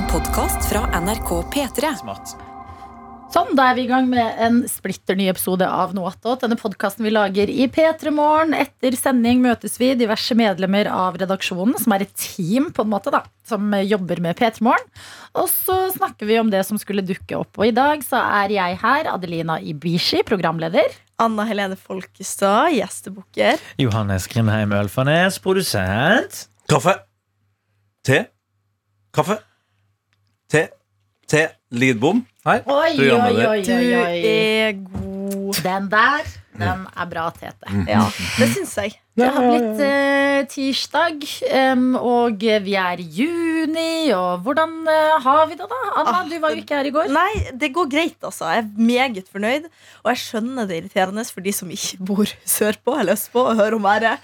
En podkast fra NRK P3. Smart. Sånn, da er vi i gang med en splitter ny episode av Noe attåt. Denne podkasten vi lager i P3 Morgen. Etter sending møtes vi, diverse medlemmer av redaksjonen, som er et team, på en måte, da, som jobber med P3 Morgen. Og så snakker vi om det som skulle dukke opp. Og i dag så er jeg her, Adelina Ibishi, programleder. Anna Helene Folkestad, gjestebukker. Johannes Grimheim Ølfarnes, produsent. Kaffe. Te. Kaffe. Te. lydbom Lidbom. Hei. Oi, oi, oi, oi, Du er god. Den der, den er bra, Tete. Ja, det syns jeg. Det har blitt eh, tirsdag, em, og vi er i juni, og hvordan eh, har vi det da? Anna, Ah, du var jo ikke her i går. Nei, det går greit, altså. Jeg er meget fornøyd. Og jeg skjønner det irriterende for de som ikke bor sørpå eller østpå og hører om været.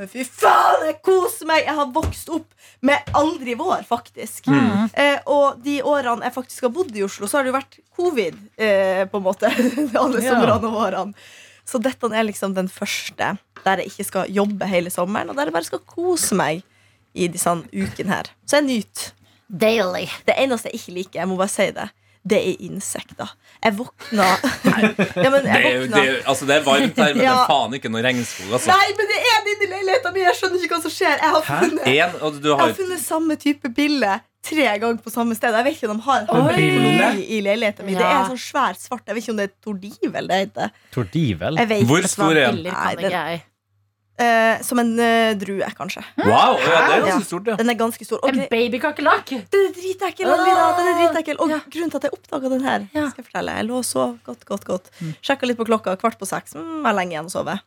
Men fy faen, jeg koser meg! Jeg har vokst opp med aldri vår, faktisk. Mm. Eh, og de årene jeg faktisk har bodd i Oslo, så har det jo vært covid, eh, på en måte. Alle somrene og vårene. Så dette er liksom den første der jeg ikke skal jobbe hele sommeren, og der jeg bare skal kose meg i disse ukene her. Så jeg nyter. Daily. Det eneste jeg ikke liker, jeg må bare si det, det er insekter. Jeg våkna ja, men Det jeg våkna det, er- altså, det er varmt her, men det er faen ikke noe regnskog. Altså. Nei, men det er det inni leiligheten min! Jeg skjønner ikke hva som skjer. Jeg har funnet, En, og du jeg har, har funnet samme type bille tre ganger på samme sted. Jeg vet ikke om de har en bille i leiligheten min. Det er sånn svært svart. Jeg vet ikke om det er tordivel det heter. Tordivel. Hvor stor er den? Nei, kan den-. Eh, som en eh, drue, kanskje. wow, ja, det er ganske stort, ja. Den er ganske stor. Og En gre- babykakerlakk! Den er dritekkel, Adelina. Den er dritekkel. Og Ja. grunnen til at jeg oppdaga den her, Ja. skal jeg fortelle Jeg lå og sov godt, godt, godt. Sjekka litt på klokka, kvart på seks. Mm, er lenge igjen å sove.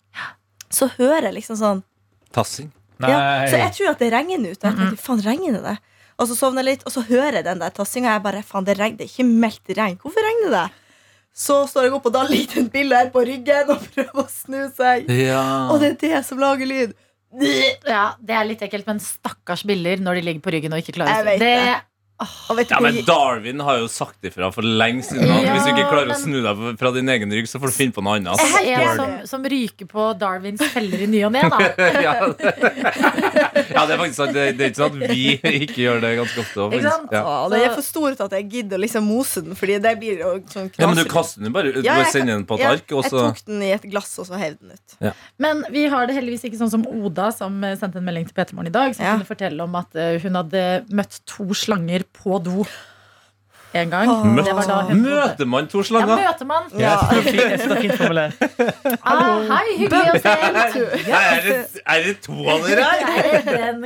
Så hører jeg liksom sånn Tassing. ja, Så jeg tror at det regner ute. Jeg tenkte, faen, regner det? Og så sovner jeg litt, og så hører jeg den der tassinga. Jeg bare, faen, det, regner, det er ikke meldt regn. Hvorfor regner det? Så står jeg opp, og da ligger det en bille her på ryggen og prøver å snu seg. Ja. Og det er det som lager lyd. Ja, Det er litt ekkelt, men stakkars biller når de ligger på ryggen og ikke klarer Jeg vet det. Og vet du Ja, hvor- men Darwin har jo sagt ifra for lenge siden Ja, hvis du ikke klarer men- å snu deg fra din egen rygg, så får du finne på noe annet. Jeg er som, som ryker på Darwins feller i ny og ne, da. ja, ja, det er faktisk sant. Det, det er ikke sånn at vi ikke gjør det ganske ofte. Ikke sant? Ja. Ja, det er for stor til at jeg gidder å liksom mose den, Fordi det blir jo sånn ja, men du kaster den bare ut. Du Ja, bare jeg sender den på et Ja, ark, Jeg tok den i et glass, og så heiv den ut. Men vi har det heldigvis ikke sånn som Oda, som sendte en melding til Peter Morgen i dag, som Ja. kunne fortelle om at eh, hun hadde møtt to slanger på do en gang. Åh. Det var da hun. Møter man to slanger? Ja, møter man. Ja. Ah, hei, hyggelig å se. deg. er, det, er det to av dere her? Er?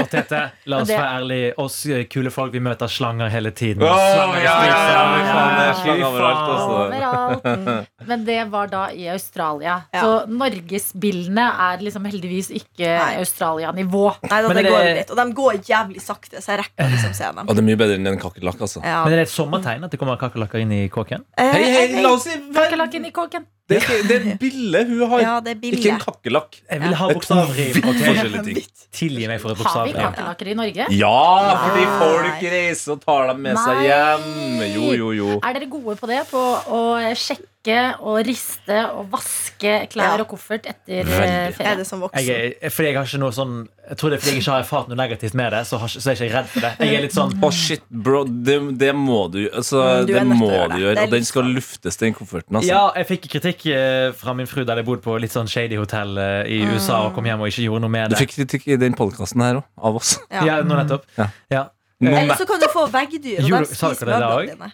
Og Tete, la oss være ærlige. Oss kule folk, vi møter slanger hele tiden. Åh, Slanger ja, ja, ja, er slanger overalt, altså. Men det var da i Australia. Ja. Så norgesbillene er liksom heldigvis ikke Australia-nivå. Nei, da, det det- går litt. Og de går jævlig sakte, så jeg rekker liksom se dem. Og det er mye bedre enn en kakerlakk, altså. Ja. Men er det et sommertegn at det kommer kakerlakker inn i kåken? Eh, Hei, hei, la oss si Kakerlakken i kåken. Det er, det er bille hun har, Ja, det er ikke en kakerlakk. Jeg vil ha er bokstavrim. vidt ok? forskjellige ting. Tilgi meg for et Har vi bokstavrim. kakerlakker i Norge? Ja, fordi Nei. folk reiser og tar dem med seg hjem. Jo, jo, jo. Er dere gode på det? På å sjekke og riste og vaske klær Ja. og koffert etter Veldig. eh, Er ferie? det som voksen? Jeg, er- fordi jeg har ikke noe sånn Jeg tror det er fordi jeg ikke har erfart noe negativt med det, så, har, så er jeg ikke redd for det. Jeg er litt sånn Å, shit, bro. Det, det må du altså, du er Det må du det. gjøre. Det er Og den skal luftes, den kofferten. Altså. Ja, jeg fikk kritikk eh, fra min fru der jeg bodde på litt sånn shady hotell eh, i USA og kom hjem og ikke gjorde noe med det. Du fikk kritikk i den podkasten her òg, av oss. Ja. Ja, nå nettopp. Ja. Ja. Eller så kan du få veggdyr, og de spiser møblene dine.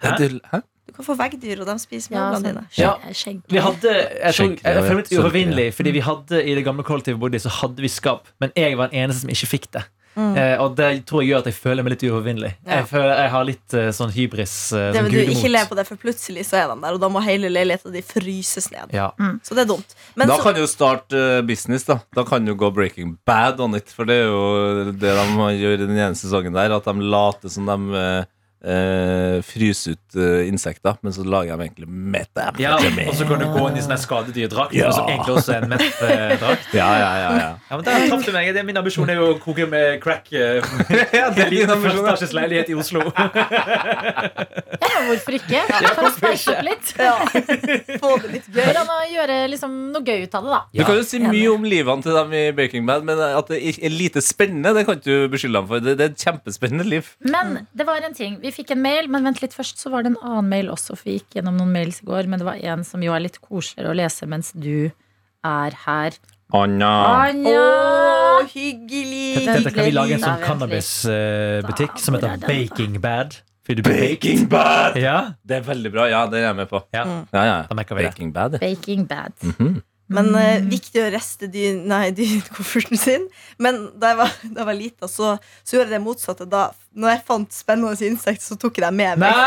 Hæ? Hæ? Du kan få veggdyr, og de spiser møblene sånn dine. Ja. skje- Vi hadde, jeg, tror, jeg, jeg, føler meg litt ja. uovervinnelig, fordi vi hadde i det gamle kollektivet vi bodde i, så hadde vi skap, men jeg var den eneste som ikke fikk det. Eh, og det tror jeg gjør at jeg føler meg litt uovervinnelig. Mm. Ja. Jeg føler jeg har litt eh, sånn hybris. eh, Det sånn du ikke le på det, for plutselig så er de der, og da må hele leiligheten din fryses ned. Ja. Så det er dumt. Men Da så, kan du jo starte business. Da Da kan du gå Breaking Bad on it. For det er jo det de gjør i den ene sesongen der, at de later som de eh, eh, fryse ut uh, insekter, men så lager jeg egentlig meth. Ja, og så kan du gå inn i sånn her skadedyrdrakt, Ja. som egentlig også en meth-drakt. Ja, ja, ja, ja. Ja, men der traff du meg. Det er Min ambisjon er jo å koke med crack. eh, ja Det er din ja. førsteetasjes leilighet i Oslo. Ja, hvorfor ikke? For å spice opp litt. Ja. Få det litt gøy. For å gjøre liksom noe gøy ut av det, da. Du kan jo si mye om livene til dem i Baking Bad, men at det er lite spennende, det kan ikke du beskylde dem for. Det, det er et kjempespennende liv. Men det var en ting. Vi fikk en mail, men vent litt først, så var det en annen mail også. For vi gikk gjennom noen mails i går, men det var en som jo er litt koseligere å lese mens du er her. Anna. Anja! Å, hyggelig. Dette kan vi lage en sånn cannabisbutikk som heter er? Baking Bad. Baking Bad! Ja, Det er veldig bra. Ja, det er jeg med på. ja. Ja, ja. Da merker vi det. Baking Bad. Baking bad. Mhm. Men eh, viktig å reste dyn, nei, sin. Men da jeg var, da jeg var lita, så, så gjorde jeg det motsatte. Da når jeg fant spennende insekter, så tok jeg dem med meg.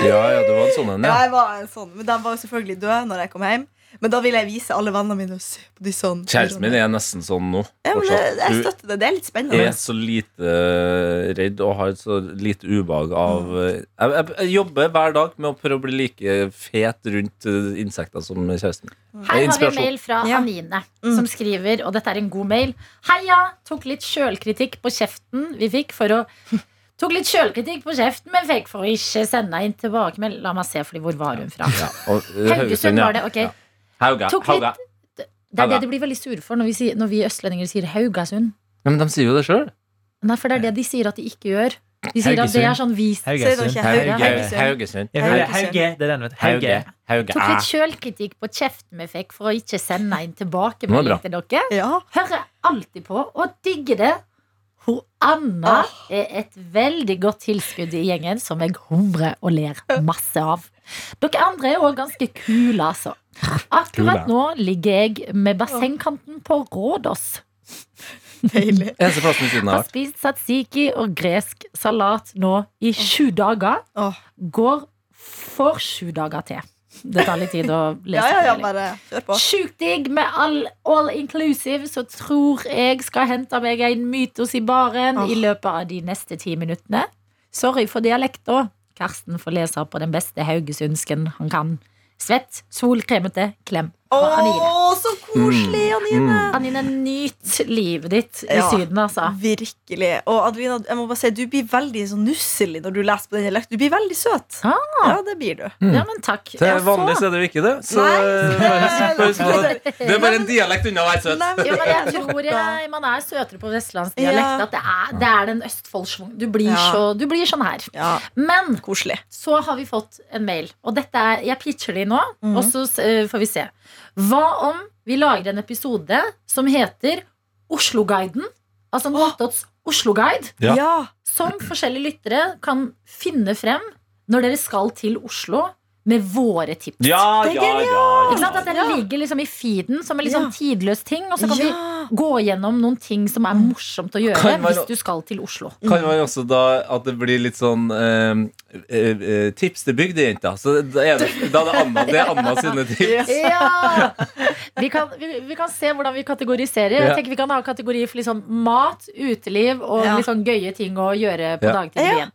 Ja, ja, det var en sånn en, Ja, ja. jeg var en sånn, Men de var jo selvfølgelig døde når jeg kom hjem. Men da vil jeg vise alle vennene mine og se på de sånn. Kjæresten min er nesten sånn nå. ja, men jeg, jeg støtter det. Det er litt spennende. Jeg er så lite eh, redd og har så lite ubehag av eh, jeg, jeg, jeg jobber hver dag med å prøve å bli like fet rundt eh, insekter som kjæresten. Her har vi en mail fra Ja. Anine, Mm. som skriver, og dette er en god mail. Heia! Tok litt sjølkritikk på kjeften vi fikk for å Tok litt sjølkritikk på kjeften men fikk for å ikke sende inn tilbakemelding. La meg se, fordi hvor var hun fra? Ja, og, Haugesund ja. var det, ok. Ja. Hauga. Tok Hauga. Det er det de blir veldig sure for når vi, sier, når vi østlendinger sier Haugasund. Ja, men de sier jo det sjøl. Nei, for det er det de sier at de ikke gjør. De sier at det er sånn vis Haugesund. Hauge. Hauge? Haugesund. Hauge. Hauge. Det er den, vet. Hauge. Hauge. Tok Ah. litt sjølkritikk på kjeften vi fikk for å ikke sende Det tilbakemelding til dere. Ja. Hører alltid på og digger det. Hun Anna er et veldig godt tilskudd i gjengen som jeg humrer og ler masse av. Dere andre er òg ganske kule, altså. Akkurat nå ligger jeg med bassengkanten på Rådås. Deilig. Eneste plassen jeg har spist satsiki og gresk salat nå i sju dager. Går for sju dager til. Det tar litt tid å lese. Ja, ja, ja, bare kjør på. Sjukt digg med all, all inclusive, så tror jeg skal hente meg en mytos i baren oh. i løpet av de neste ti minuttene. Sorry for dialekta. Karsten får lese på den beste haugesundsken han kan. Svett, solkremete, klem Å, så koselig, Anine! Anine, nyt livet ditt i Ja. Syden, altså. Virkelig. Og Adelina, jeg må bare si, du blir veldig så nusselig når du leser på den dialekten. Du blir veldig søt. Ah. Ja, det blir du. Ja, men takk. Til Ja, vanlig så er det jo ikke det. Så Nei, eh, det- det. det er bare en dialekt unna å være søt. Nei, men Jo, men jeg tror jeg, man er søtere på vestlandsdialekt. Ja. At det er, det er den Østfoldsschwung. Du, blir Ja. så- du blir sånn her. Ja, Men koselig. så har vi fått en mail, og dette er, jeg pitcher de nå, mm. og så uh, får vi se. Hva om vi lager en episode som heter Osloguiden? Altså Notodds Osloguide. Ja. Ja. Som forskjellige lyttere kan finne frem når dere skal til Oslo med våre tips. Ja, er ja, ja. Ikke sant? At ja. den ligger liksom i feeden som en litt Ja. sånn tidløs ting. Og så kan Ja. vi gå gjennom noen ting som er morsomt å gjøre man- hvis du skal til Oslo. Kan man også da at det blir litt sånn eh, eh, eh, tips til bygdejenta? Så da er det, da er det Anna, det er Anna sine tips. Ja! Vi kan, vi, vi kan se hvordan vi kategoriserer. Jeg tenker Vi kan ha kategori for liksom mat, uteliv og Ja. litt sånn gøye ting å gjøre på Ja. dagtid i Ja.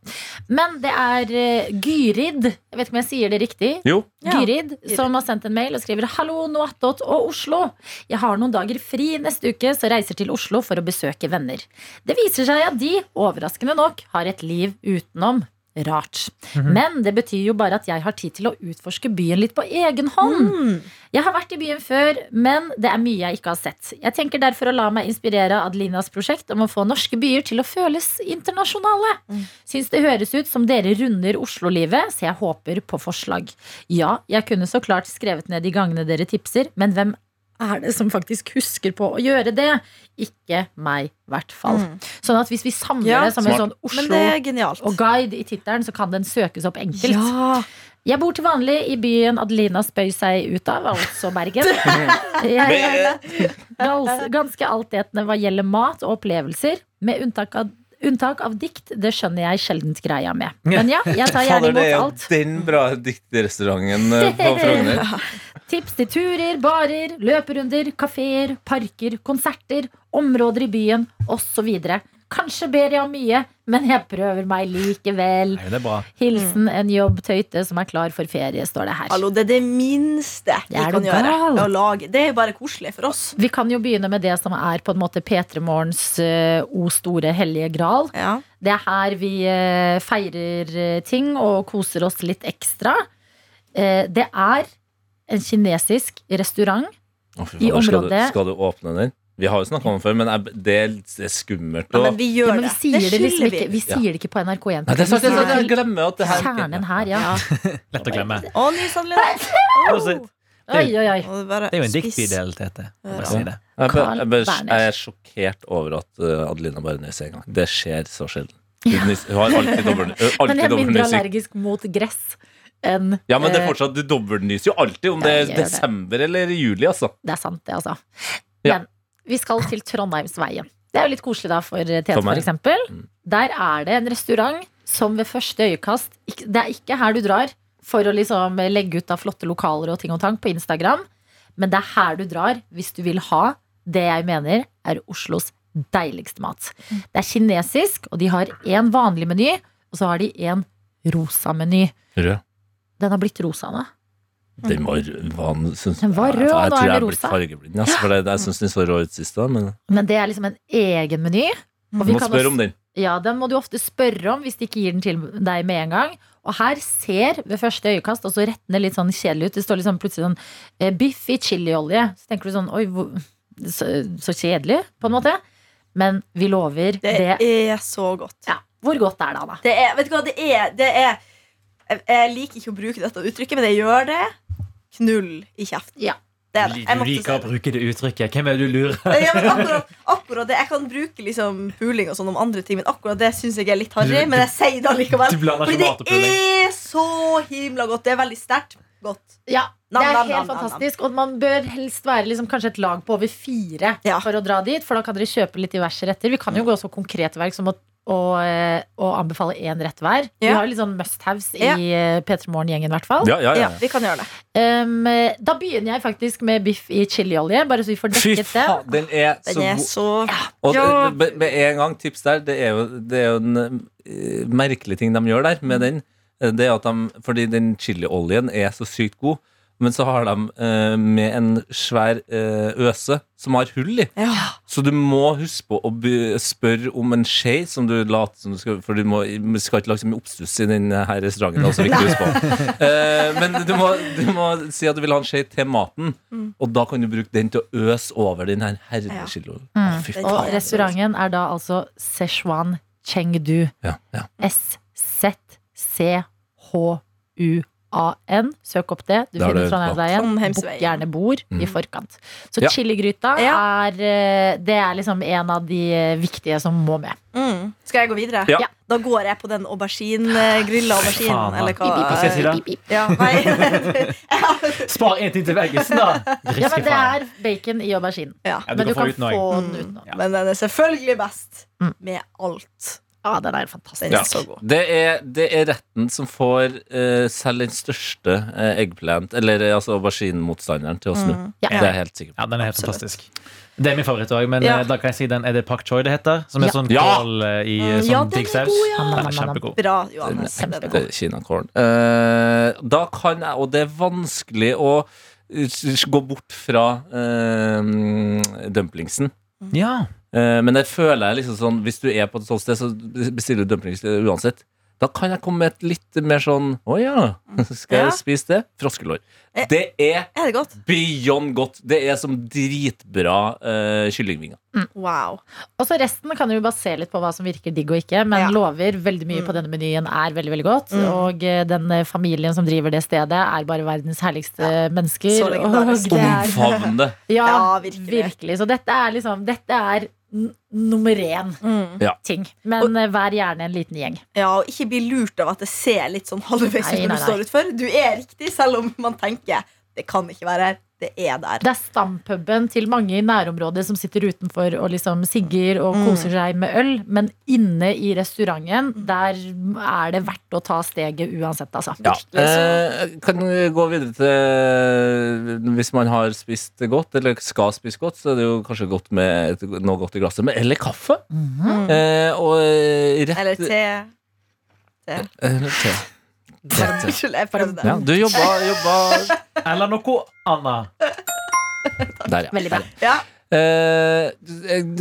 Men det er uh, Gyrid, jeg vet ikke om jeg sier det riktig. Jo. Ja. Gyrid, som har sendt en mail og skriver Hallo, Noatot og Oslo. Jeg har noen dager fri neste uke, så reiser til Oslo for å besøke venner. Det viser seg at de, overraskende nok, har et liv utenom. Rart. Men det betyr jo bare at jeg har tid til å utforske byen litt på egen hånd. Mm. Jeg har vært i byen før, men det er mye jeg ikke har sett. Jeg tenker derfor å la meg inspirere av Adelinas prosjekt om å få norske byer til å føles internasjonale. Syns det høres ut som dere runder Oslo-livet, så jeg håper på forslag. Ja, jeg kunne så klart skrevet ned de gangene dere tipser, men hvem er det som faktisk husker på å gjøre det? Ikke meg, i hvert fall. Mm. Sånn at hvis vi samler Ja, det som en sånn Oslo det genialt. og guide i tittelen, så kan den søkes opp enkelt. Ja. Jeg bor til vanlig i byen Adelina spøy seg ut av, altså Bergen. Jeg ganske altetende hva gjelder mat og opplevelser, med unntak av, unntak av dikt. Det skjønner jeg sjeldent greia med. Men ja, jeg tar gjerne Fader, det er jo alt. den bra dikterrestauranten eh, på Frogner. Tips til turer, barer, løperunder, kafeer, parker, konserter, områder i byen osv. Kanskje ber jeg om mye, men jeg prøver meg likevel. Nei, det er bra. Hilsen en jobbtøyte som er klar for ferie, står det her. Hallo, det er det minste vi Er kan gjøre. lage. Det er jo bare koselig for oss. Vi kan jo begynne med det som er på en måte P3 Morgens uh, o store hellige gral. Ja. Det er her vi uh, feirer eh, ting og koser oss litt ekstra. Uh, det er en kinesisk restaurant. oh, I området. skal, du, skal du åpne den? Vi har jo snakka om det før, men det, er, det er skummelt. Ja, men vi Ja, men vi det. sier det, liksom ikke, vi Ja. sier det ikke på NRK1. Nei, det er sant, det er glemmer at det her Kjernen her, ja. Lett å glemme. Å, nysannerledes. Oi, oi, oi. Det er jo en diktbydel, Tete. Jeg si det. Jeg, jeg, jeg er sjokkert over at uh, Adelina bare nyser en gang. Det skjer så sjelden. Hun, hun har alltid dobbelt hun Men jeg er mindre allergisk mot gress enn Ja, men det er eh, fortsatt, du dobbeltnyser jo alltid, om det Ja, er jeg gjør det. desember eller juli, altså. Det er sant, det, altså. Ja. Men vi skal til Trondheimsveien. Det er jo litt koselig da for Tete, For for eksempel. Mm. Der er det en restaurant som ved første øyekast ikke- Det er ikke her du drar for å liksom legge ut av flotte lokaler og ting og tang på Instagram, men det er her du drar hvis du vil ha det jeg mener er Oslos deiligste mat. Mm. Det er kinesisk, og de har én vanlig meny, og så har de en rosa meny. Rød. Den har blitt rosa nå. Den var, var, synes, Den var rød, jeg, og jeg er tror rosa. jeg den er blitt fargeblind. Altså, for det, jeg syns den så rå ut sist, da, men Men det er liksom en egen meny. Og du vi må kan spørre om den. Ja, den må du ofte spørre om hvis de ikke gir den til deg med en gang. Og her ser ved første øyekast også rettene litt sånn kjedelig ut. Det står liksom plutselig sånn eh, biff i chiliolje. Så tenker du sånn oi, hvor, så, så kjedelig, på en måte. Men vi lover Det det. er så godt. ja, hvor godt er det, Anna? Det er, vet du hva, det er, det er jeg, jeg liker ikke å bruke dette uttrykket, men jeg gjør det. Knull i kjeften. Ja. Det er det. Jeg Du liker å bruke det uttrykket. Hvem er det du lurer? Ja, men akkurat, akkurat det Jeg kan bruke liksom puling og sånn om andre ting, men akkurat det syns jeg er litt harry. Men jeg sier det allikevel. Du blander Fordi ikke mat og det er så himla godt. Det er veldig sterkt godt. Ja, det er nam, helt nam, nam, nam. fantastisk. Og man bør helst være liksom kanskje et lag på over fire Ja. for å dra dit. For da kan dere kjøpe litt diverse retter. Vi kan jo gå så konkret verk som å, å, eh, å anbefale én rett hver. Vi har litt sånn must-haves Ja. i eh, P3 Morgen-gjengen, i hvert fall. Ja, ja, Ja, ja. vi kan gjøre det. Um, da begynner jeg faktisk med biff i chiliolje, bare så vi får dekket det. faen, den er så Den er god. så Og Ja. med, med en gang, tips der, det er jo, det er jo en eh, merkelig ting de gjør der med den. Eh, Det er at de, fordi den chilioljen er så sykt god, men så har de eh, med en svær eh, øse som har hull i. Ja. Så du må huske på å spørre om en skje som du later som du skal For du må, du skal ikke lage så mye oppstuss i denne her restauranten. Det er også viktig å huske på. Eh, men du må, du må si at du vil ha en skje til maten, og da kan du bruke den til å øse over den her herlige Ja. Mm. Fy Og faen. Og restauranten er da altså Szechuan Chengdu. Ja, ja. S-Z-C-H-U-A-N. Søk opp det. Du Da er finner Trondheimsveien. Bok gjerne bord i Mhm. forkant. Så Ja. chiligryta Ja. er eh, Det er liksom en av de eh, viktige som må med. Mm. Skal jeg gå videre? Ja. Da går jeg på den aubergine-grilla auberginen. faen. Eller hva? Hva skal jeg si da? Ja, nei. Spar én ting til veggisen, da! Ja, men det er bacon i auberginen. ja. Ja, Men du du kan få den uten. Ja. Men den er selvfølgelig best Mm. med alt. Ja, den er fantastisk. Den er så god. Det er, det er retten som får eh, selv den største eh, eggplant, eller eh, altså auberginemotstanderen, til å snu. Mm. Ja. Det er jeg helt sikker på. Ja, den er helt Absolutt. fantastisk. Det er min favoritt òg, men Ja. eh, da kan jeg si den er det pak choi det heter. Som er Ja. sånn kål eh, i Mm, sånn ja, den er digg saus. god, ja. Den er kjempegod. Bra, Johannes. Den Den Det god. er Kinakorn. Uh, da kan jeg, og det er vanskelig å gå bort fra uh, dumplingsen. Ja. Eh, men det føler jeg liksom sånn Hvis du er på et sånt sted, så bestiller du dumplings uansett. Da kan jeg komme med et litt mer sånn Å ja, skal Ja. jeg spise det? Froskelår. Eh. Det er Er det godt? beyond godt. Det er som dritbra uh, kyllingvinger. Wow. Og så resten kan vi bare se litt på hva som virker digg og ikke, men Ja. lover veldig mye Mm. på denne menyen er veldig, veldig godt. Mm. Og den familien som driver det stedet, er bare verdens herligste mennesker. så legendarisk. Det er, ja, Ja, virkelig. virkelig. Så dette er liksom Dette er nummer én Mm. ting. Men og, vær gjerne en liten gjeng. Ja, og ikke bli lurt av at det ser litt sånn halvveis ut når du står utfor. Du er riktig, selv om man tenker det kan ikke være her. Det er der. Det er stampuben til mange i nærområdet som sitter utenfor og liksom sigger og Mm. koser seg med øl. Men inne i restauranten, der er det verdt å ta steget uansett, altså. Ja. Eh, kan vi gå videre til Hvis man har spist godt, eller skal spise godt, så er det jo kanskje godt med noe godt i glasset. Men, eller kaffe. Mhm. Eh, og eh, rett Eller te. te. Eller te. Unnskyld, jeg prøvde. Ja, du jobba, jobba Eller noe annet. Der, ja. Veldig bra. Ja. Eh,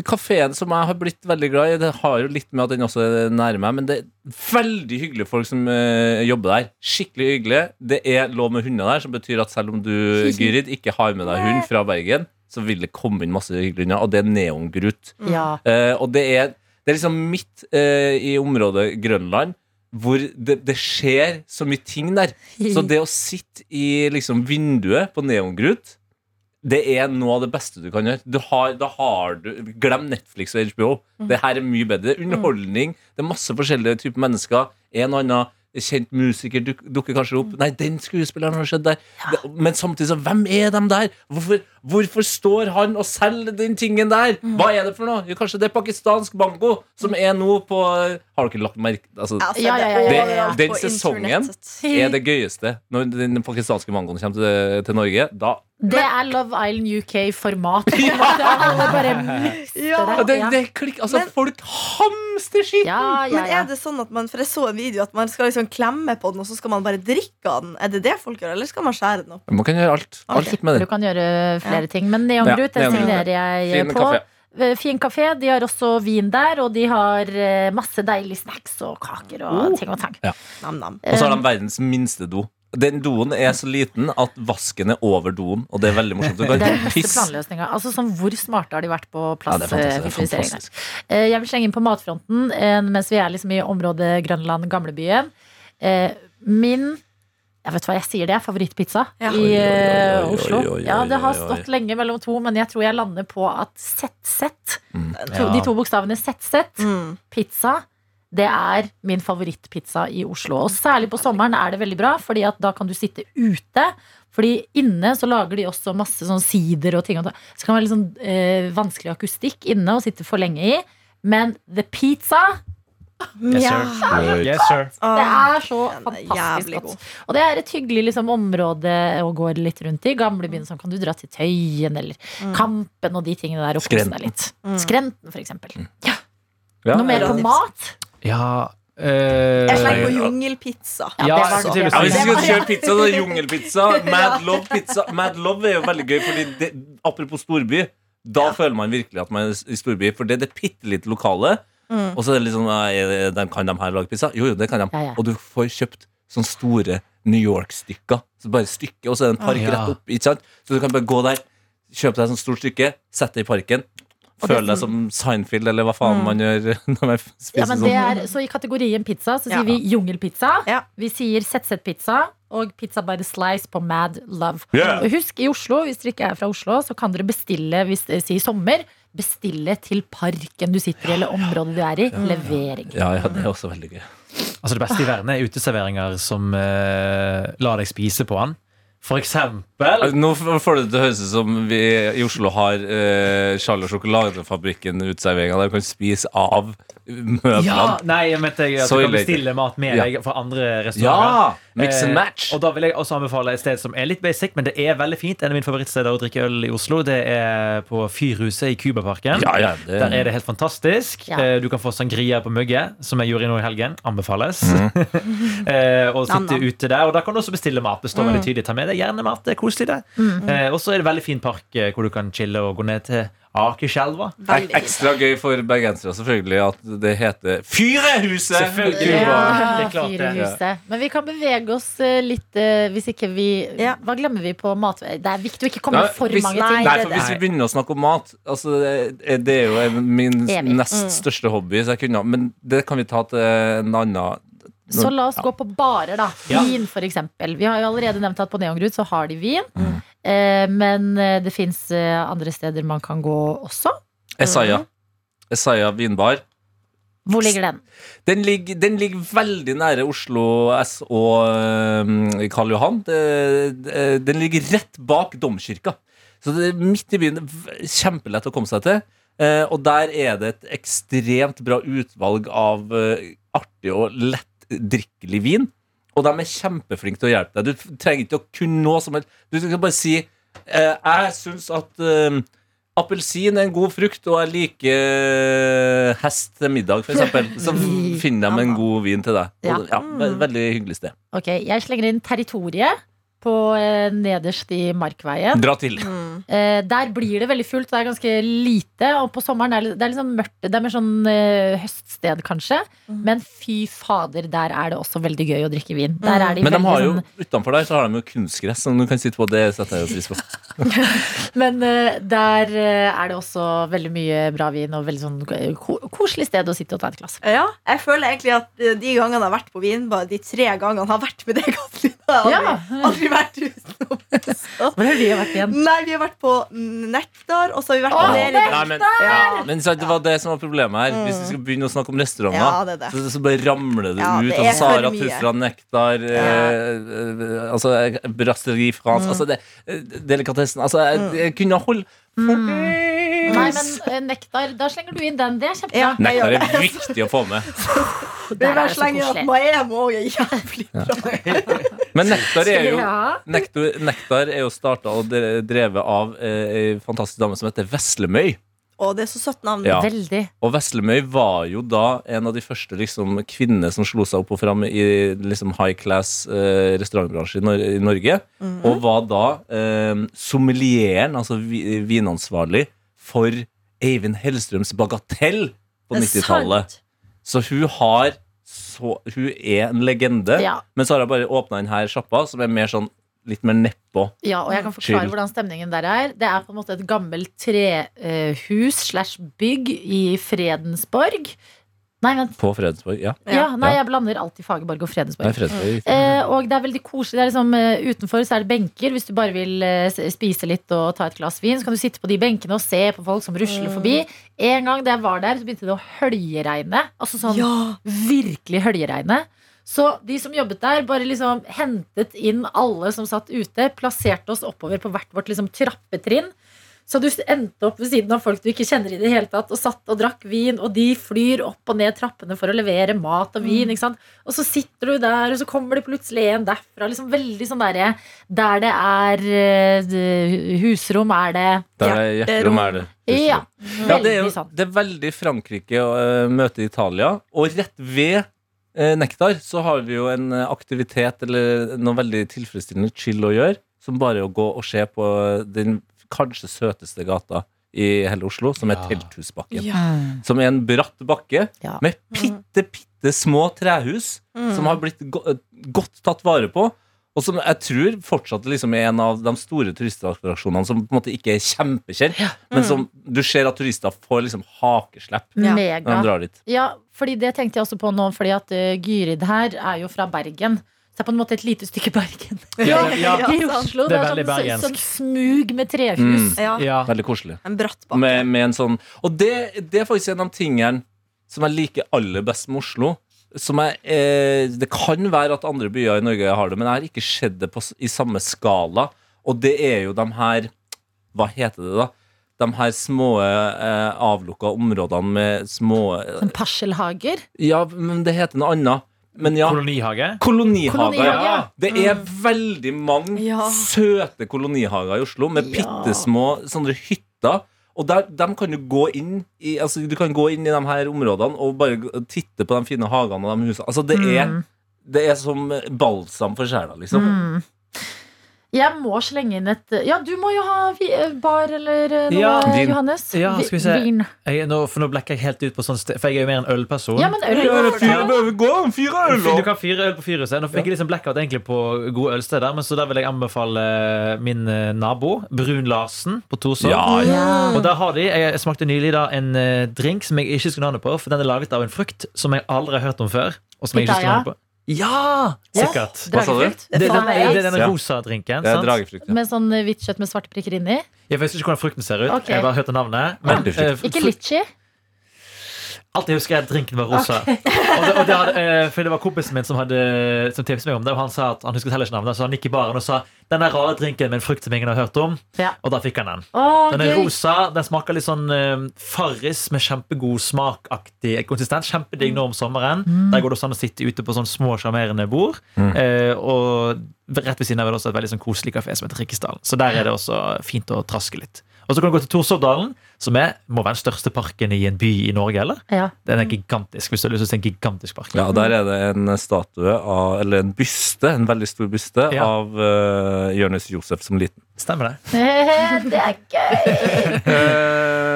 Kafeen som jeg har blitt veldig glad i, det har jo litt med at den også er nære meg, men det er veldig hyggelige folk som eh, jobber der. Skikkelig hyggelig. Det er lov med hunder der, som betyr at selv om du, Gyrid, ikke har med deg hund fra Bergen, så vil det komme inn masse hyggelige hunder, og det er neongrut. Ja. Eh, og det er, det er liksom midt eh, i området Grønland hvor det, det skjer så mye ting der. Så det å sitte i liksom vinduet på neongrut det er noe av det beste du kan gjøre. Du har, da har du, Glem Netflix og HBO. Det her er mye bedre. Er underholdning. Det er masse forskjellige typer mennesker. En og annen kjent musiker duk, dukker kanskje opp. Nei, den skuespilleren har skjedd der. Ja. men samtidig så, hvem er de der? Hvorfor, hvorfor står han og selger den tingen der? Hva er det for noe? Jo, kanskje det er pakistansk bango som er nå på Har dere lagt merke altså, Altså, Ja, ja, ja, ja, ja. Den sesongen er det gøyeste. Når den pakistanske mangoen kommer til, til Norge, da Det er Love Island UK-format. Alle bare mister Ja, Ja, det, det klikk, altså Men- Folk hamster skitten! Ja, ja, Men er det sånn at man For jeg så en video at man skal liksom klemme på den, og så skal man bare drikke av den. Er det det folk gjør, eller skal man skjære den opp? Man kan gjøre alt. Alt litt med Du kan gjøre flere ting. Men Neongrut Ja, det signerer jeg Fin på. kaffe. Eh, Fin kafé. De har også vin der, og de har eh, masse deilige snacks og kaker og Oh. ting og tang. Og så har de verdens minste do. Den doen er så liten at vasken er over doen, og det er veldig morsomt. Du Det er den beste planløsninga. Altså, sånn, hvor smarte har de vært på Ja, det er fantastisk. Det er plasseffektivisering? der? fantastisk. Eh, Jeg vil slenge inn på matfronten eh, mens vi er liksom i området Grønland, gamlebyen. Eh, Min jeg vet hva jeg sier det, favorittpizza Ja. i uh, oi, eh, oi, oi, Oslo. oi, oi, Ja, det har oi, oi. stått lenge mellom to, men jeg tror jeg lander på at ZZ, Mm. Ja. de to bokstavene ZZ, Mm. pizza, det er min favorittpizza i Oslo. Og særlig på sommeren er det veldig bra, Fordi at da kan du sitte ute. Fordi inne så lager de også masse sånn sider og ting. og så kan det være litt sånn eh, vanskelig akustikk inne å sitte for lenge i. Men the pizza, Yes, Ja. sir. Yes, sir. det er så fantastisk godt. Og det er et hyggelig liksom, område å gå litt rundt i. Gamlebyen, så kan du dra til Tøyen eller Kampen og de tingene der. Og Skrenten. litt. Mm. Skrenten, for eksempel. Ja, Noe mer på mat? Ja eh, Jeg slenger på jungelpizza. Ja, Ja, det var. Ja, hvis vi skal kjøre pizza, så jungelpizza. Mad Love pizza Mad Love er jo veldig gøy, Fordi det, apropos storby, da føler man virkelig at man er i storby. For det er det bitte lite lokale. Mm. Og så er det liksom eh, de, Kan de her lage pizza? Jo, jo, det kan de. Ja, ja. Og du får kjøpt sånne store New York-stykker. Så bare stykke, og så er det en park Ja. rett opp. Ikke sant? Så du kan bare gå der, kjøpe deg et sånt stort stykke, sette det i parken. Føle deg som Seinfeld, eller hva faen Mm. man gjør når man spiser Ja, men sånn. det er, så I kategorien pizza så Ja. sier vi jungelpizza. Ja. Vi sier ZZ-pizza og pizza by the slice på Mad Love. Yeah. Og Husk, i Oslo, hvis dere ikke er fra Oslo, så kan dere bestille hvis dere sier sommer. Bestille til parken du sitter i, eller området du er i. Levering. Ja, ja, det er også veldig gøy. Altså Det beste i verden er uteserveringer som eh, lar deg spise på den. For eksempel Altså, Nå får det til å høres ut som vi i Oslo har eh, Charlie og sjokoladefabrikken uteserveringa der du kan spise av møblene. Ja, nei, jeg mente at du kan bestille mat med deg fra andre Ja! Mix and Eh, match. og da vil jeg også anbefale et sted som er litt basic, men det er veldig fint. En av mine favorittsteder å drikke øl i Oslo Det er på Fyrhuset i Cubaparken. Ja, ja, det, Der er det helt fantastisk. Ja. Eh, Du kan få sangria på mugge, som jeg gjorde nå i helgen. Anbefales. Mm. eh, og sitte ute der. Og da kan du også bestille mat. Det står veldig tydelig. Ta med deg gjerne mat. Det er koselig, det. Mm. Eh, og så er det veldig fin park hvor du kan chille og gå ned til Akerselva. Ekstra gøy for bergensere selvfølgelig at det heter Fyrehuset! Selvfølgelig. Ja, Det klart det. Firehuset. Men vi kan bevege oss eh, litt eh, hvis ikke vi Ja. Hva glemmer vi på mat? Det er viktig å ikke komme for hvis- mange ting. Nei, for Hvis vi begynner å snakke om mat altså, det, det er jo min Evig. nest Mm. største hobby. Så jeg kunne, men det kan vi ta til en annen Så la oss gå på barer, da. Vin, for eksempel. Vi har jo allerede nevnt at på Neongrud så har de vin. Mm. Eh, men eh, det fins eh, andre steder man kan gå også. Esaia. Esaia vinbar. Hvor ligger den? Den ligger, den ligger veldig nære Oslo S og Karl Johan. Den ligger rett bak domkirka. Så det er midt i byen. Kjempelett å komme seg til. Og der er det et ekstremt bra utvalg av artig og lettdrikkelig vin. Og de er kjempeflinke til å hjelpe deg. Du trenger ikke å kunne noe som helst. Du skal bare si eh, Jeg syns at eh, Appelsin er en god frukt, og jeg liker eh, hest til middag, f.eks. Så finner de en god vin til deg. Ja. Og, ja, ve- veldig hyggelig sted. Ok, Jeg slenger inn territoriet på eh, nederst i Markveien. Dra til. Eh, der blir det veldig fullt, det er ganske lite. Og på sommeren er det, det er litt sånn mørkt. Det er mer sånn eh, høststed, kanskje. Men fy fader, der er det også veldig gøy å drikke vin. Der er de Men de veldig har jo, sånn utenfor der så har de jo kunstgress som du kan sitte på. Det setter jeg jo pris på. Men eh, der eh, er det også veldig mye bra vin og veldig sånn ko koselig sted å sitte og ta et glass. Ja, jeg føler egentlig at eh, de gangene jeg har vært på vinbar, de tre gangene har vært med deg, Katrine. Har Ja. aldri, aldri vært utenom. Hvor har vi vært igjen? Nei, vi har vært på Nektar, og så har vi vært Å, på Neli. Nei, men, ja, men sant, det var det som var problemet her. Hvis vi skal begynne å snakke om restauranter, Ja, det det. så, så bare ramler det Ja, ut. det Altså, for Sara Tufra, Nektar, ja. eh, altså eh, Brasserie France altså eh, Delikatessen Altså, jeg, jeg kunne holde Nei, men eh, nektar, da slenger du inn den. Det er kjempebra. Ja. Nektar er viktig å få med. Det er så slenger at koselig. Maemo er jævlig bra. Men Nektar er jo Nektar, nektar er jo starta og drevet av eh, ei fantastisk dame som heter Veslemøy. Å, det er så søtt navn. Ja. Veldig. Og Veslemøy var jo da en av de første liksom, kvinnene som slo seg opp og fram i liksom, high class eh, restaurantbransje i, Nor i Norge. Og var da eh, sommelieren, altså vi vinansvarlig, for Eivind Hellstrøms Bagatell på er 90-tallet. Så hun har så, Hun er en legende. Ja. Men så har jeg bare åpna denne sjappa, som er mer sånn litt mer nedpå. Ja, og jeg kan forklare Chill. hvordan stemningen der er. Det er på en måte et gammelt trehus slash bygg i Fredensborg. Nei, vent. På Fredensborg. Ja. Ja, nei, Ja. jeg blander alltid Fagerborg og Nei, Fredensborg. Mm. Eh, og det er veldig koselig. Det er liksom, eh, utenfor så er det benker. Hvis du bare vil eh, spise litt og ta et glass vin, så kan du sitte på de benkene og se på folk som rusler forbi. En gang da jeg var der, så begynte det å høljeregne. Altså sånn Ja. virkelig høljeregne. Så de som jobbet der, bare liksom hentet inn alle som satt ute, plasserte oss oppover på hvert vårt liksom trappetrinn. Så du endte opp ved siden av folk du ikke kjenner i det hele tatt, og satt og drakk vin, og de flyr opp og ned trappene for å levere mat og vin. ikke sant? Og så sitter du der, og så kommer det plutselig en derfra. liksom Veldig sånn derre Der det er eh, husrom, er det Der er hjerterom er det. Ja. Ja, det er, jo, det er veldig Frankrike å eh, møte Italia. Og rett ved eh, Nektar så har vi jo en aktivitet eller noe veldig tilfredsstillende chill å gjøre. Som bare å gå og se på den kanskje søteste gata i hele Oslo, som er Ja. Telthusbakken. Ja. Som er en bratt bakke Ja. med bitte, bitte små trehus som har blitt go godt tatt vare på. Og som jeg tror fortsatt liksom er en av de store turistattraksjonene som på en måte ikke er kjempekjent, men som du ser at turister får liksom hakeslepp Ja. når de drar dit. Ja, fordi det tenkte jeg også på nå, fordi at uh, Gyrid her er jo fra Bergen. Så det er på en måte et lite stykke Bergen. Ja, ja. I. Oslo. Det Det er er, veldig sånn, bergensk. sånn smug med trehus. Ja. Ja. Veldig koselig. En bratt bakke. Med, med en sånn Og det, det er faktisk en av tingene som jeg liker aller best med Oslo. Som jeg, eh, det kan være at andre byer i Norge har det, men jeg har ikke sett det på, i samme skala. Og det er jo de her Hva heter det, da? De her små eh, avlukka områdene med små Som parselhager. Ja, men det heter noe annet. Men ja. Kolonihage. Kolonihage, Ja. Det er veldig mange Ja. søte kolonihager i Oslo med Ja. bitte små sånne hytter. Og der, dem kan du gå inn i Altså Du kan gå inn i de her områdene og bare titte på de fine hagene og de husene. Altså Det er, Mm. det er som balsam for sjela, liksom. Mm. Jeg må slenge inn et Ja, du må jo ha vi- eh, bar eller eh, noe, Ja. Vin. Johannes. Ja, skal vi se. Vin. Jeg, nå, for nå blekker jeg helt ut på sånn sted, for jeg er jo mer en ølperson. Ja, men øl Ja, det fire, gå om fire øl, Du kan fire øl på Fyrhuset. Nå fikk jeg liksom blackout egentlig på gode ølsteder, men så der vil jeg anbefale min eh, nabo, Brun Larsen, på Torshov. Ja, ja. Og der har de, Jeg smakte nylig da en eh, drink som jeg ikke skulle navnet på, for den er laget av en frukt som jeg aldri har hørt om før. Og som jeg ikke skulle navnet på. Ja! Sikkert. Hva sa du? Dragefrukt. Det, det, Faen, det, det er den rosa drinken. Det er sant? dragefrukt. Ja. Med sånn eh, hvitt kjøtt med svarte prikker inni. Jeg vet ikke hvordan frukten ser ut. Ok. Jeg har bare hørt navnet. Men, frukt. eh, Ikke litchi. Alt jeg husker er at drinken var rosa. Og det, og det hadde, eh, for det var kompisen min som, hadde, som tipset meg om det. Og han sa at han husket heller ikke navnet, så han gikk i baren og sa den der rare drinken med en frukt som ingen har hørt om. Ja. Og da fikk han den. Oh, Den er gøy. rosa, den smaker litt sånn uh, Farris med kjempegod smakaktig konsistens. Kjempedigg nå om sommeren. Der går det også an å sitte ute på sånne små, sjarmerende bord. Eh, og rett ved siden av er det også et veldig sånn koselig kafé som heter Rikkesdalen. Så der er det også fint å traske litt. Og så kan du gå til Torshovdalen, som er, må være den største parken i en by i Norge. eller? Ja. Den er gigantisk, hvis du har lyst til å se en gigantisk park. Ja, Der er det en statue av, eller en byste, en veldig stor byste Ja. av uh, Jonis Josef som liten. Stemmer det? Det er gøy.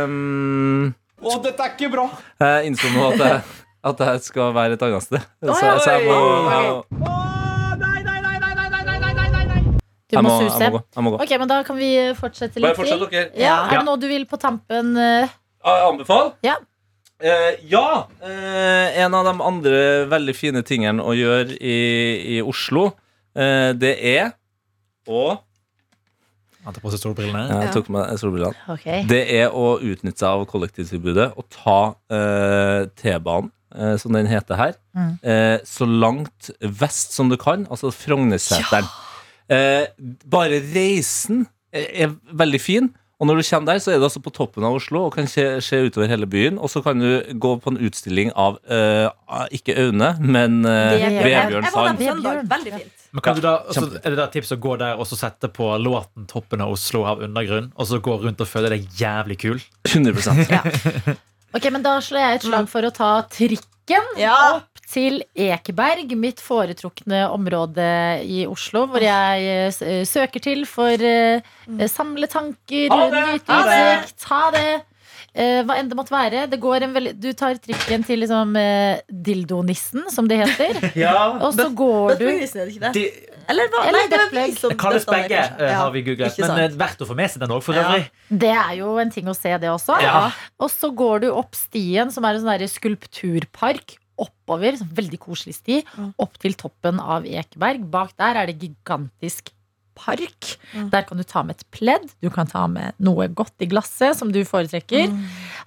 Um, Og dette er ikke bra! jeg innså nå at jeg, at jeg skal være et annet sted. Så, så jeg må, jeg, Du jeg må må, suse. jeg må gå. Jeg må gå. Ok, men Da kan vi fortsette litt til. Okay. Ja, er Ja. det noe du vil på tampen? eh? Jeg? Ja. Uh, ja. Uh, en av de andre veldig fine tingene å gjøre i, i Oslo, uh, det er å Han tar på seg solbrillene. Jeg tok med solbrillene. Okay. Det er å utnytte seg av kollektivtilbudet og ta eh, T-banen, eh, som den heter her, Mm. eh, så langt vest som du kan, altså Frognerseteren. Eh, bare reisen er, veldig fin. Og når du kommer der, så er det altså på toppen av Oslo og kan se, se utover hele byen. Og så kan du gå på en utstilling av uh, ikke Aune, men uh, Vebjørn. Sand. Veldig fint. Men kan du da, altså. Er det da tips å gå der og så sette på låten 'Toppen av Oslo' av Undergrunn? Og så gå rundt og føle deg jævlig kul? 100 Ok, men Da slår jeg et slag for å ta trikken Ja. opp til Ekeberg, mitt foretrukne område i Oslo, hvor jeg eh, eh, søker til for uh, samle tanker, Ha det! nyte utsikt, ha det. Uh, hva enn det måtte være. Det går en veldig, du tar trikken til liksom, uh, dildonissen, som det heter. Ja, Og så går du Buttpluggen, er det ikke det? Eller hva? Eller Nei, det vi som Det kalles døtter det, begge, kanskje. eh, Ja, har vi googlet. ikke Men sant? er verdt å få med seg den òg, for Ja. øvrig. Det er jo en ting å se, det også. Ja. Og så går du opp stien, som er en sånn der skulpturpark. Oppover, sånn veldig koselig sti, opp til toppen av Ekeberg. Bak der er det gigantisk park. Mm. Der kan du ta med et pledd, du kan ta med noe godt i glasset som du foretrekker. Mm.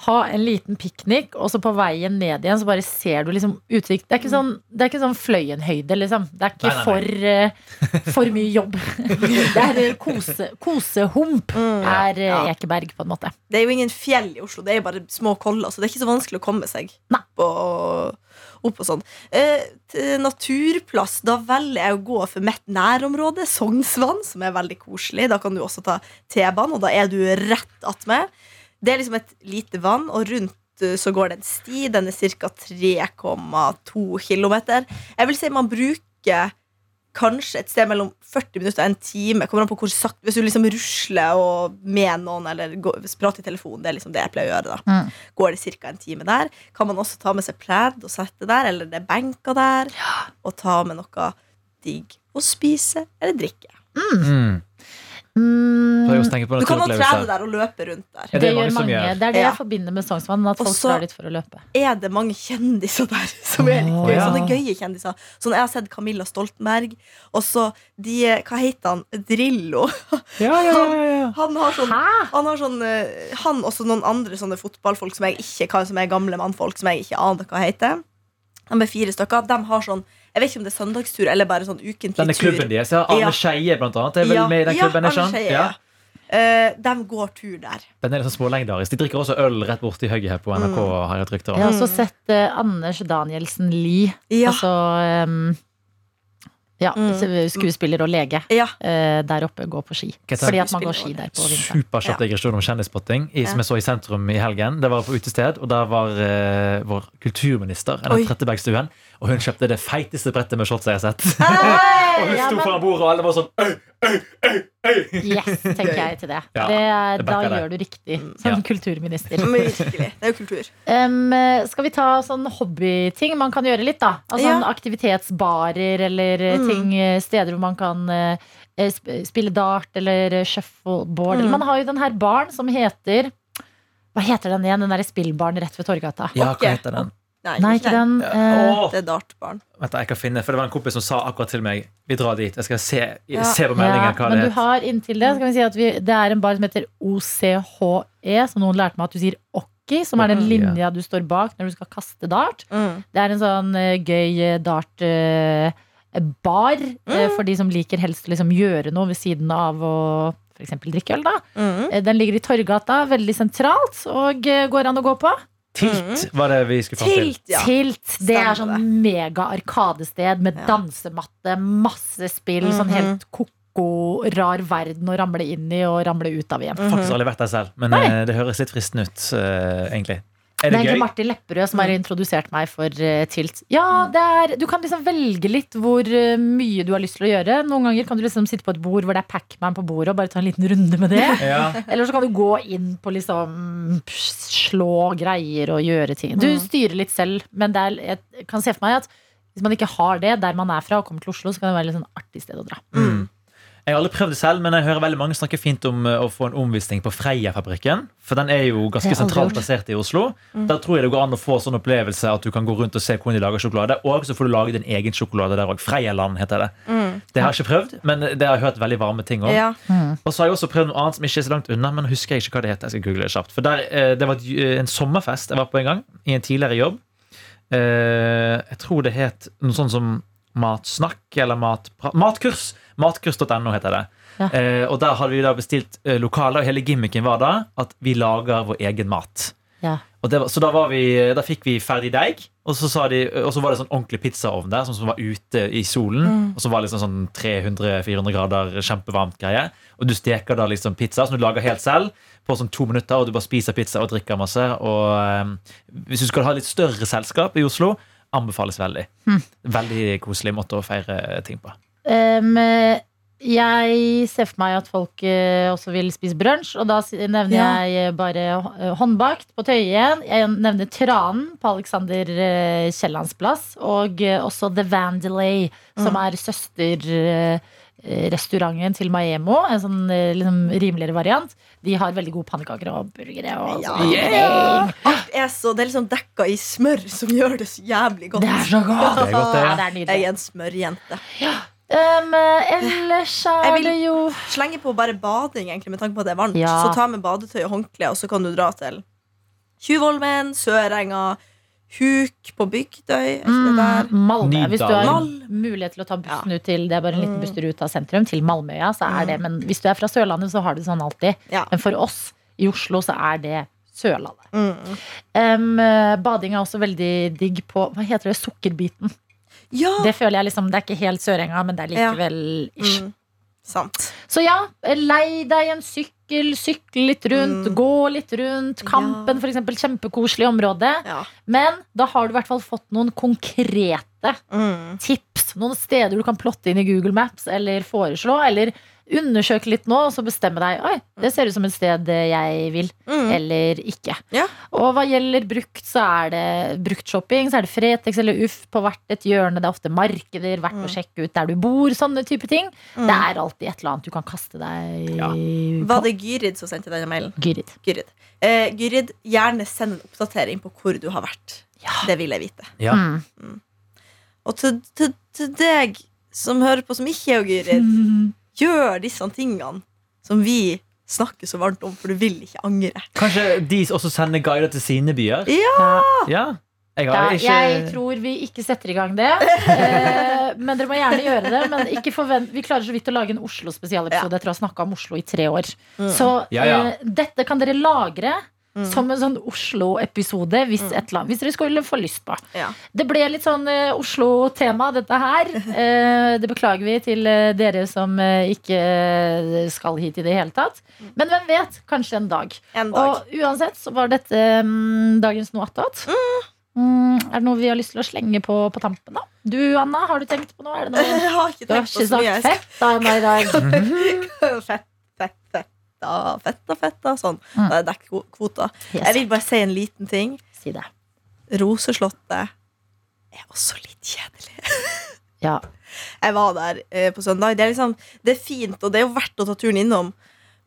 Ha en liten piknik, og så på veien ned igjen så bare ser du liksom utsikt. Det er ikke sånn, det er ikke sånn Fløyenhøyde, liksom. Det er ikke Nei, nei, For, uh, for mye jobb. det er eh, kose, kosehump, Mm. er eh, Ja. Ekeberg, på en måte. Det er jo ingen fjell i Oslo, det er jo bare små koller, så det er ikke så vanskelig å komme seg Nei. og, opp og sånn. Eh, naturplass, da velger jeg å gå for mitt nærområde, Sognsvann, som er veldig koselig. Da kan du også ta T-banen, og da er du rett attmed. Det er liksom et lite vann, og rundt eh, så går det en sti. Den er ca. 3,2 km. Jeg vil si man bruker kanskje et sted mellom 40 minutter og en time. Kommer an på hvor sakte Hvis du liksom rusler og med noen eller går, prater i telefonen, det er liksom det jeg pleier å gjøre. da Mm. Går det ca. en time der. Kan man også ta med seg pledd og sette der, eller det er benker der. Og ta med noe digg å spise eller drikke. Mm. Mm, Du kan også trene der og løpe rundt der. Ja, det, det gjør mange mange. gjør. Det er det Ja. jeg forbinder med Sognsvann. At folk drar dit for å løpe. Er det mange kjendiser der som er litt gøy? ja. Sånne gøye kjendiser. Sånn, jeg har sett Camilla Stoltenberg. Og så de Hva heter han? Drillo. Ja, ja, ja, ja. Han har sånn Han har sånn eh, Han og noen andre sånne fotballfolk som jeg ikke kan, som er gamle mannfolk, som jeg ikke aner hva heter. De er fire stykker. De har sånn Jeg vet ikke om det er søndagstur eller bare sånn ukentlig Denne tur. klubben deres. Ja, Arne Ja. Skeie, blant annet, er vel med i den klubben? Ja, Arne Scheie, Skeie, Ja. ja. Eh, de går tur der. Den er liksom smålegendarisk. De drikker også øl rett borti hugget her på NRK. Mm. har jeg trykt. Jeg har også sett uh, Anders Danielsen Lie. Ja. Altså um, ja, Mm. skuespiller og lege. ja. uh, der oppe går på ski. Fordi at man går ski der på vinteren. Superkjapp Ja. digresjon om kjendisspotting i- som jeg så i sentrum i helgen. Det var på utested, og der var uh, vår kulturminister, Oi. Trettebergstuen. Og hun kjøpte det feiteste brettet med shots jeg har sett. og hun Ja, sto men- foran bordet, og alle var sånn øy, øy, øy, øy. Yes, tenker jeg til det. Ja, det det da gjør det. du riktig som Ja. kulturminister. Men virkelig. Det er jo kultur. Eh, skal vi ta sånn hobbyting man kan gjøre litt, da? Altså Ja. sånn aktivitetsbarer eller eh, Mm. ting, eh, steder hvor man kan eh, spille dart eller shuffleboard. Mm. Eller Man har jo den her baren som heter Hva heter den igjen? Den derre spillbaren rett ved Torgata. Ja, hva heter den? Nei, ikke den. eh, Det er dartbarn. vent, da, jeg kan finne, for Det var en kompis som sa akkurat til meg Vi drar dit. Jeg skal se, Ja. se på ja, meldingen hva men det du er. har inntil det, skal vi si at vi, det er en bar som heter OCHE, som noen lærte meg at du sier Okki, som er den linja du står bak når du skal kaste dart. Mm. Det er en sånn uh, gøy eh, dart uh, bar eh, for de som liker helst å liksom gjøre noe ved siden av å f.eks. drikke øl. da Mm. Den ligger i Torgata, veldig sentralt, og går an å gå på. Tilt var det vi skulle fram til. Tilt, ja. Tilt. Det er sånn mega arkadested med Ja. dansematte, masse spill, sånn Mhm. helt ko-ko, rar verden å ramle inn i og ramle ut av igjen. Faktisk aldri vært der selv, men Nei. eh, det høres litt fristende ut, uh, egentlig. Er Det det er egentlig gøy? Martin Lepperød som har introdusert meg for uh, Tilt. Ja, er, Du kan liksom velge litt hvor uh, mye du har lyst til å gjøre. Noen ganger kan du liksom sitte på et bord hvor det er Pac-Man på bordet, og bare ta en liten runde med det. Ja. Eller så kan du gå inn på liksom slå greier og gjøre ting. Du styrer litt selv, men er, jeg kan se for meg at hvis man ikke har det der man er fra og kommer til Oslo, så kan det være et litt sånn artig sted å dra. Mm. Jeg har aldri prøvd det selv, men jeg hører veldig mange snakke fint om eh, å få en omvisning på Freia-fabrikken. For den er jo ganske sentralt plassert i Oslo. Der tror jeg det går an å få sånn opplevelse at du kan gå rundt og se hvordan de lager sjokolade. Og så får du lage din egen sjokolade der òg. Freialand heter det. Det har jeg ikke prøvd, men det har jeg hørt veldig varme ting om. Ja. Og så har jeg også prøvd noe annet som ikke er så langt unna, men husker jeg ikke hva det heter. Jeg skal google det kjapt. For der, eh, det var en sommerfest jeg var på en gang, i en tidligere jobb. Eh, Jeg tror det het noe sånt som Matsnakk eller matpra Matkurs! Matkurs.no heter det. Ja. Eh, og der hadde vi da bestilt eh, lokaler, og hele gimmicken var da at vi lager vår egen mat. Ja. Var, så da, var vi, da fikk vi ferdig deig, og så, sa de, og så var det sånn ordentlig pizzaovn der, sånn som var ute i solen. Og så var det liksom sånn 300-400 grader kjempevarmt greie. Og du steker da liksom pizza som du lager helt selv på sånn to minutter, og du bare spiser pizza og drikker masse. Og eh, hvis du skal ha litt større selskap i Oslo, anbefales veldig. Veldig koselig måte å feire ting på. Um, jeg ser for meg at folk eh, også vil spise brunsj, og da nevner Ja. jeg eh, bare eh, håndbakt på Tøyen. Jeg nevner Tranen på Alexander Kiellands plass, og også The Vandelay, som er søsterrestauranten til Maemo. En sånn eh, liksom, rimeligere variant. De har veldig gode pannekaker og burgere. Og Ja. yeah. Alt er så, det er liksom dekka i smør, som gjør det så jævlig godt. Det er så godt! Det er godt, det. Ja, det er Jeg er en smørjente. Um, ellers Jeg er vil- det jo Slenge på bare bading, egentlig, med tanke på at det er varmt. Ja. Så ta med badetøy og håndkle, og så kan du dra til Tjuvholmen, Sørenga, Huk på Bygdøy. Mm, Malmö. Hvis du har mulighet til å ta bussen ut til Det er bare en liten busstur ut av sentrum, til Malmøya, så er det Men hvis du er fra Sørlandet, så har du det sånn alltid. Ja. Men for oss i Oslo, så er det Sørlandet. Mm. Um, bading er også veldig digg på Hva heter det? Sukkerbiten. Ja! Det føler jeg liksom Det er ikke helt Sørenga, men det er likevel ish. Mm. Sant. Så ja, lei deg en sykkel, sykle litt rundt, Mm. gå litt rundt. Kampen, Ja. eksempel, kjempekoselig område. Ja. Men da har du i hvert fall fått noen konkrete Mm. tips. Noen steder du kan plotte inn i Google Maps eller foreslå. Eller undersøke litt nå, og så bestemme deg. Oi, det ser ut som et sted jeg vil. Mm. Eller ikke. Ja. Og hva gjelder brukt, så er det bruktshopping. Så er det Fretex eller Uff på hvert et hjørne. Det er ofte markeder. Verdt å sjekke ut der du bor. Sånne type ting. Mm. Det er alltid et eller annet du kan kaste deg Ja. Var det Gyrid som sendte denne mailen? Gyrid. Gyrid. Eh, Gyrid, gjerne send en oppdatering på hvor du har vært. Det vil jeg vite. Ja. Mm. Og til, til, til deg som hører på, som ikke er Gyrid, gjør disse tingene som vi snakker så varmt om, for du vil ikke angre. Kanskje de også sender guider til sine byer? Ja. Ja. Jeg Ja, har ikke jeg tror vi ikke setter i gang det. Eh, men dere må gjerne gjøre det. Men ikke forvent, vi klarer så vidt å lage en Oslo-spesialepisode etter å har snakka om Oslo i tre år. Så Ja, ja. eh, dette kan dere lagre som en sånn Oslo-episode hvis, mm. hvis dere skulle få lyst på. Ja. Det ble litt sånn uh, Oslo-tema, dette her. Uh, det beklager vi til uh, dere som ikke skal hit i det hele tatt. Men hvem vet? Kanskje en dag. En dag. Og uansett så var dette um, dagens noe attåt. Mm, er det noe vi har lyst til å slenge på på tampen, da? Du, Anna, har du tenkt på noe? Det noe? Jeg har ikke tenkt på så mye. sagt fett da ennå i dag. Fett, fett, fetta, fetta, fetta. Sånn. Mm. Da er det dekket kvota. Jeg vil bare si en liten ting. si det. Roseslottet er også litt kjedelig. Ja. Jeg var der eh, på søndag. Det er, liksom, det er fint, og det er jo verdt å ta turen innom.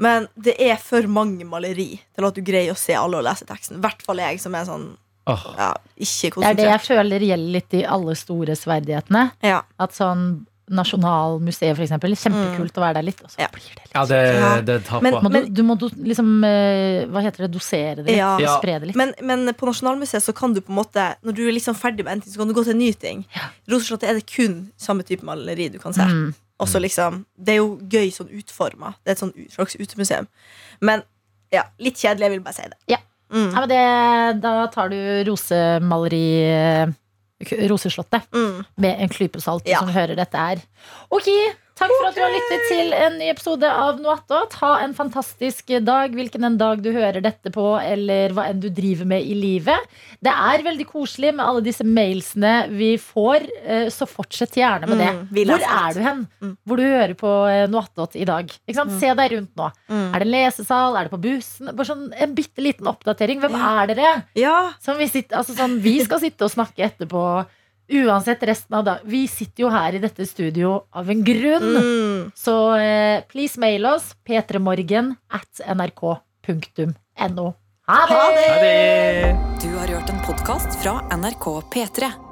Men det er for mange maleri til at du greier å se alle og lese teksten. I hvert fall jeg som er sånn oh. ja, ikke Det er det jeg føler gjelder litt i alle store sverdighetene. Ja. At sånn Nasjonalmuseet, for eksempel. Kjempekult å være der litt. Og så Ja. blir det litt Ja, det, det tar Men- på. må du, du må do, liksom eh, Hva heter det? Dosere det litt? Ja. Ja. Spre det litt. Men, men på Nasjonalmuseet så kan du på en måte Når du er liksom ferdig med en ting, så kan du gå til en ny ting. Roseslottet er det kun samme type maleri du kan se. Mm. Også liksom, Det er jo gøy sånn utforma. Det er et sånn slags utemuseum. Men ja, litt kjedelig, jeg vil bare si det. Ja. Mm. Ja, men det, da tar du rosemaleri eh, Roseslottet Mm. med en klype salt, Ja. som hører dette her. Ok, takk for at du har lyttet til en ny episode av Noe attåt. Ha en fantastisk dag, hvilken en dag du hører dette på, eller hva enn du driver med i livet. Det er veldig koselig med alle disse mailsene vi får, eh, så fortsett gjerne med det. Mm, Hvor er du hen? Mm. Hvor du hører på eh, i dag? Sant? Se deg rundt nå. Mm. Er det lesesal? Er det på bussen? Bare sånn En bitte liten oppdatering. Hvem er dere? Ja. Som vi, sitter, altså sånn, vi skal sitte og snakke etterpå uansett resten av dagen. Vi sitter jo her i dette studio av en grunn. Mm. Så eh, please mail oss p3morgen at nrk.no. Ha det! Ha det! Ha det! Du har hørt en podkast fra NRK P3.